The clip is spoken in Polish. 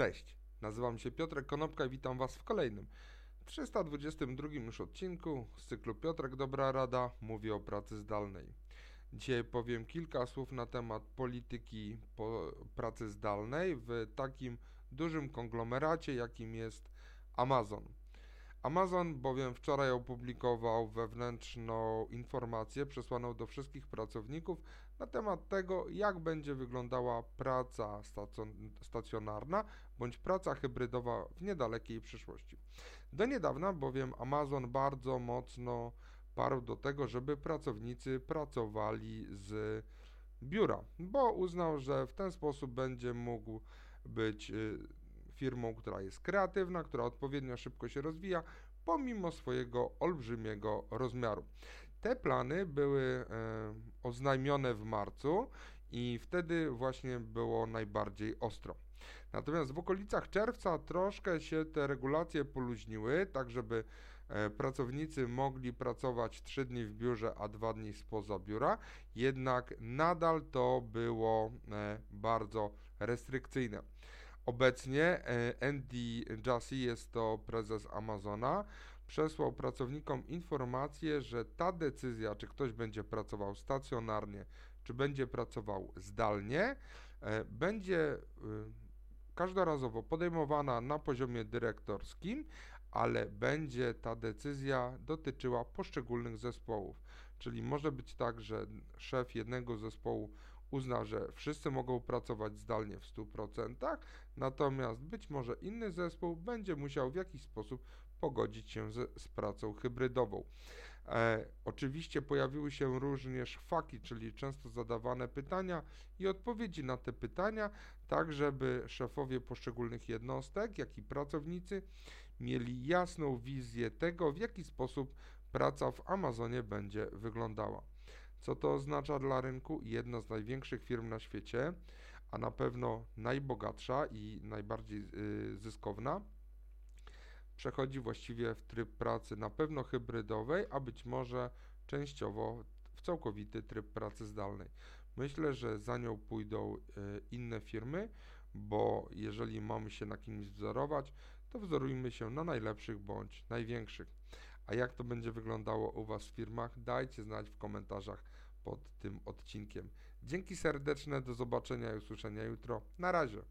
Cześć, nazywam się Piotrek Konopka i witam Was w kolejnym 322 już odcinku z cyklu Piotrek Dobra Rada mówi o pracy zdalnej. Dzisiaj powiem kilka słów na temat polityki po pracy zdalnej w takim dużym konglomeracie, jakim jest Amazon. Amazon bowiem wczoraj opublikował wewnętrzną informację przesłaną do wszystkich pracowników na temat tego, jak będzie wyglądała praca stacjonarna bądź praca hybrydowa w niedalekiej przyszłości. Do niedawna bowiem Amazon bardzo mocno parł do tego, żeby pracownicy pracowali z biura, bo uznał, że w ten sposób będzie mógł być y, firmą, która jest kreatywna, która odpowiednio szybko się rozwija, pomimo swojego olbrzymiego rozmiaru. Te plany były e, oznajmione w marcu i wtedy właśnie było najbardziej ostro. Natomiast w okolicach czerwca troszkę się te regulacje poluźniły, tak żeby e, pracownicy mogli pracować 3 dni w biurze, a 2 dni spoza biura, jednak nadal to było e, bardzo restrykcyjne. Obecnie e, Andy Jassy, jest to prezes Amazona, przesłał pracownikom informację, że ta decyzja, czy ktoś będzie pracował stacjonarnie, czy będzie pracował zdalnie, e, będzie e, każdorazowo podejmowana na poziomie dyrektorskim, ale będzie ta decyzja dotyczyła poszczególnych zespołów. Czyli może być tak, że szef jednego zespołu uzna, że wszyscy mogą pracować zdalnie w 100%, natomiast być może inny zespół będzie musiał w jakiś sposób pogodzić się z, z pracą hybrydową. E, oczywiście pojawiły się również faki, czyli często zadawane pytania i odpowiedzi na te pytania, tak żeby szefowie poszczególnych jednostek, jak i pracownicy mieli jasną wizję tego, w jaki sposób praca w Amazonie będzie wyglądała. Co to oznacza dla rynku? Jedna z największych firm na świecie, a na pewno najbogatsza i najbardziej y, zyskowna, przechodzi właściwie w tryb pracy na pewno hybrydowej, a być może częściowo w całkowity tryb pracy zdalnej. Myślę, że za nią pójdą y, inne firmy, bo jeżeli mamy się na kimś wzorować, to wzorujmy się na najlepszych bądź największych. A jak to będzie wyglądało u Was w firmach? Dajcie znać w komentarzach pod tym odcinkiem. Dzięki serdeczne, do zobaczenia i usłyszenia jutro. Na razie.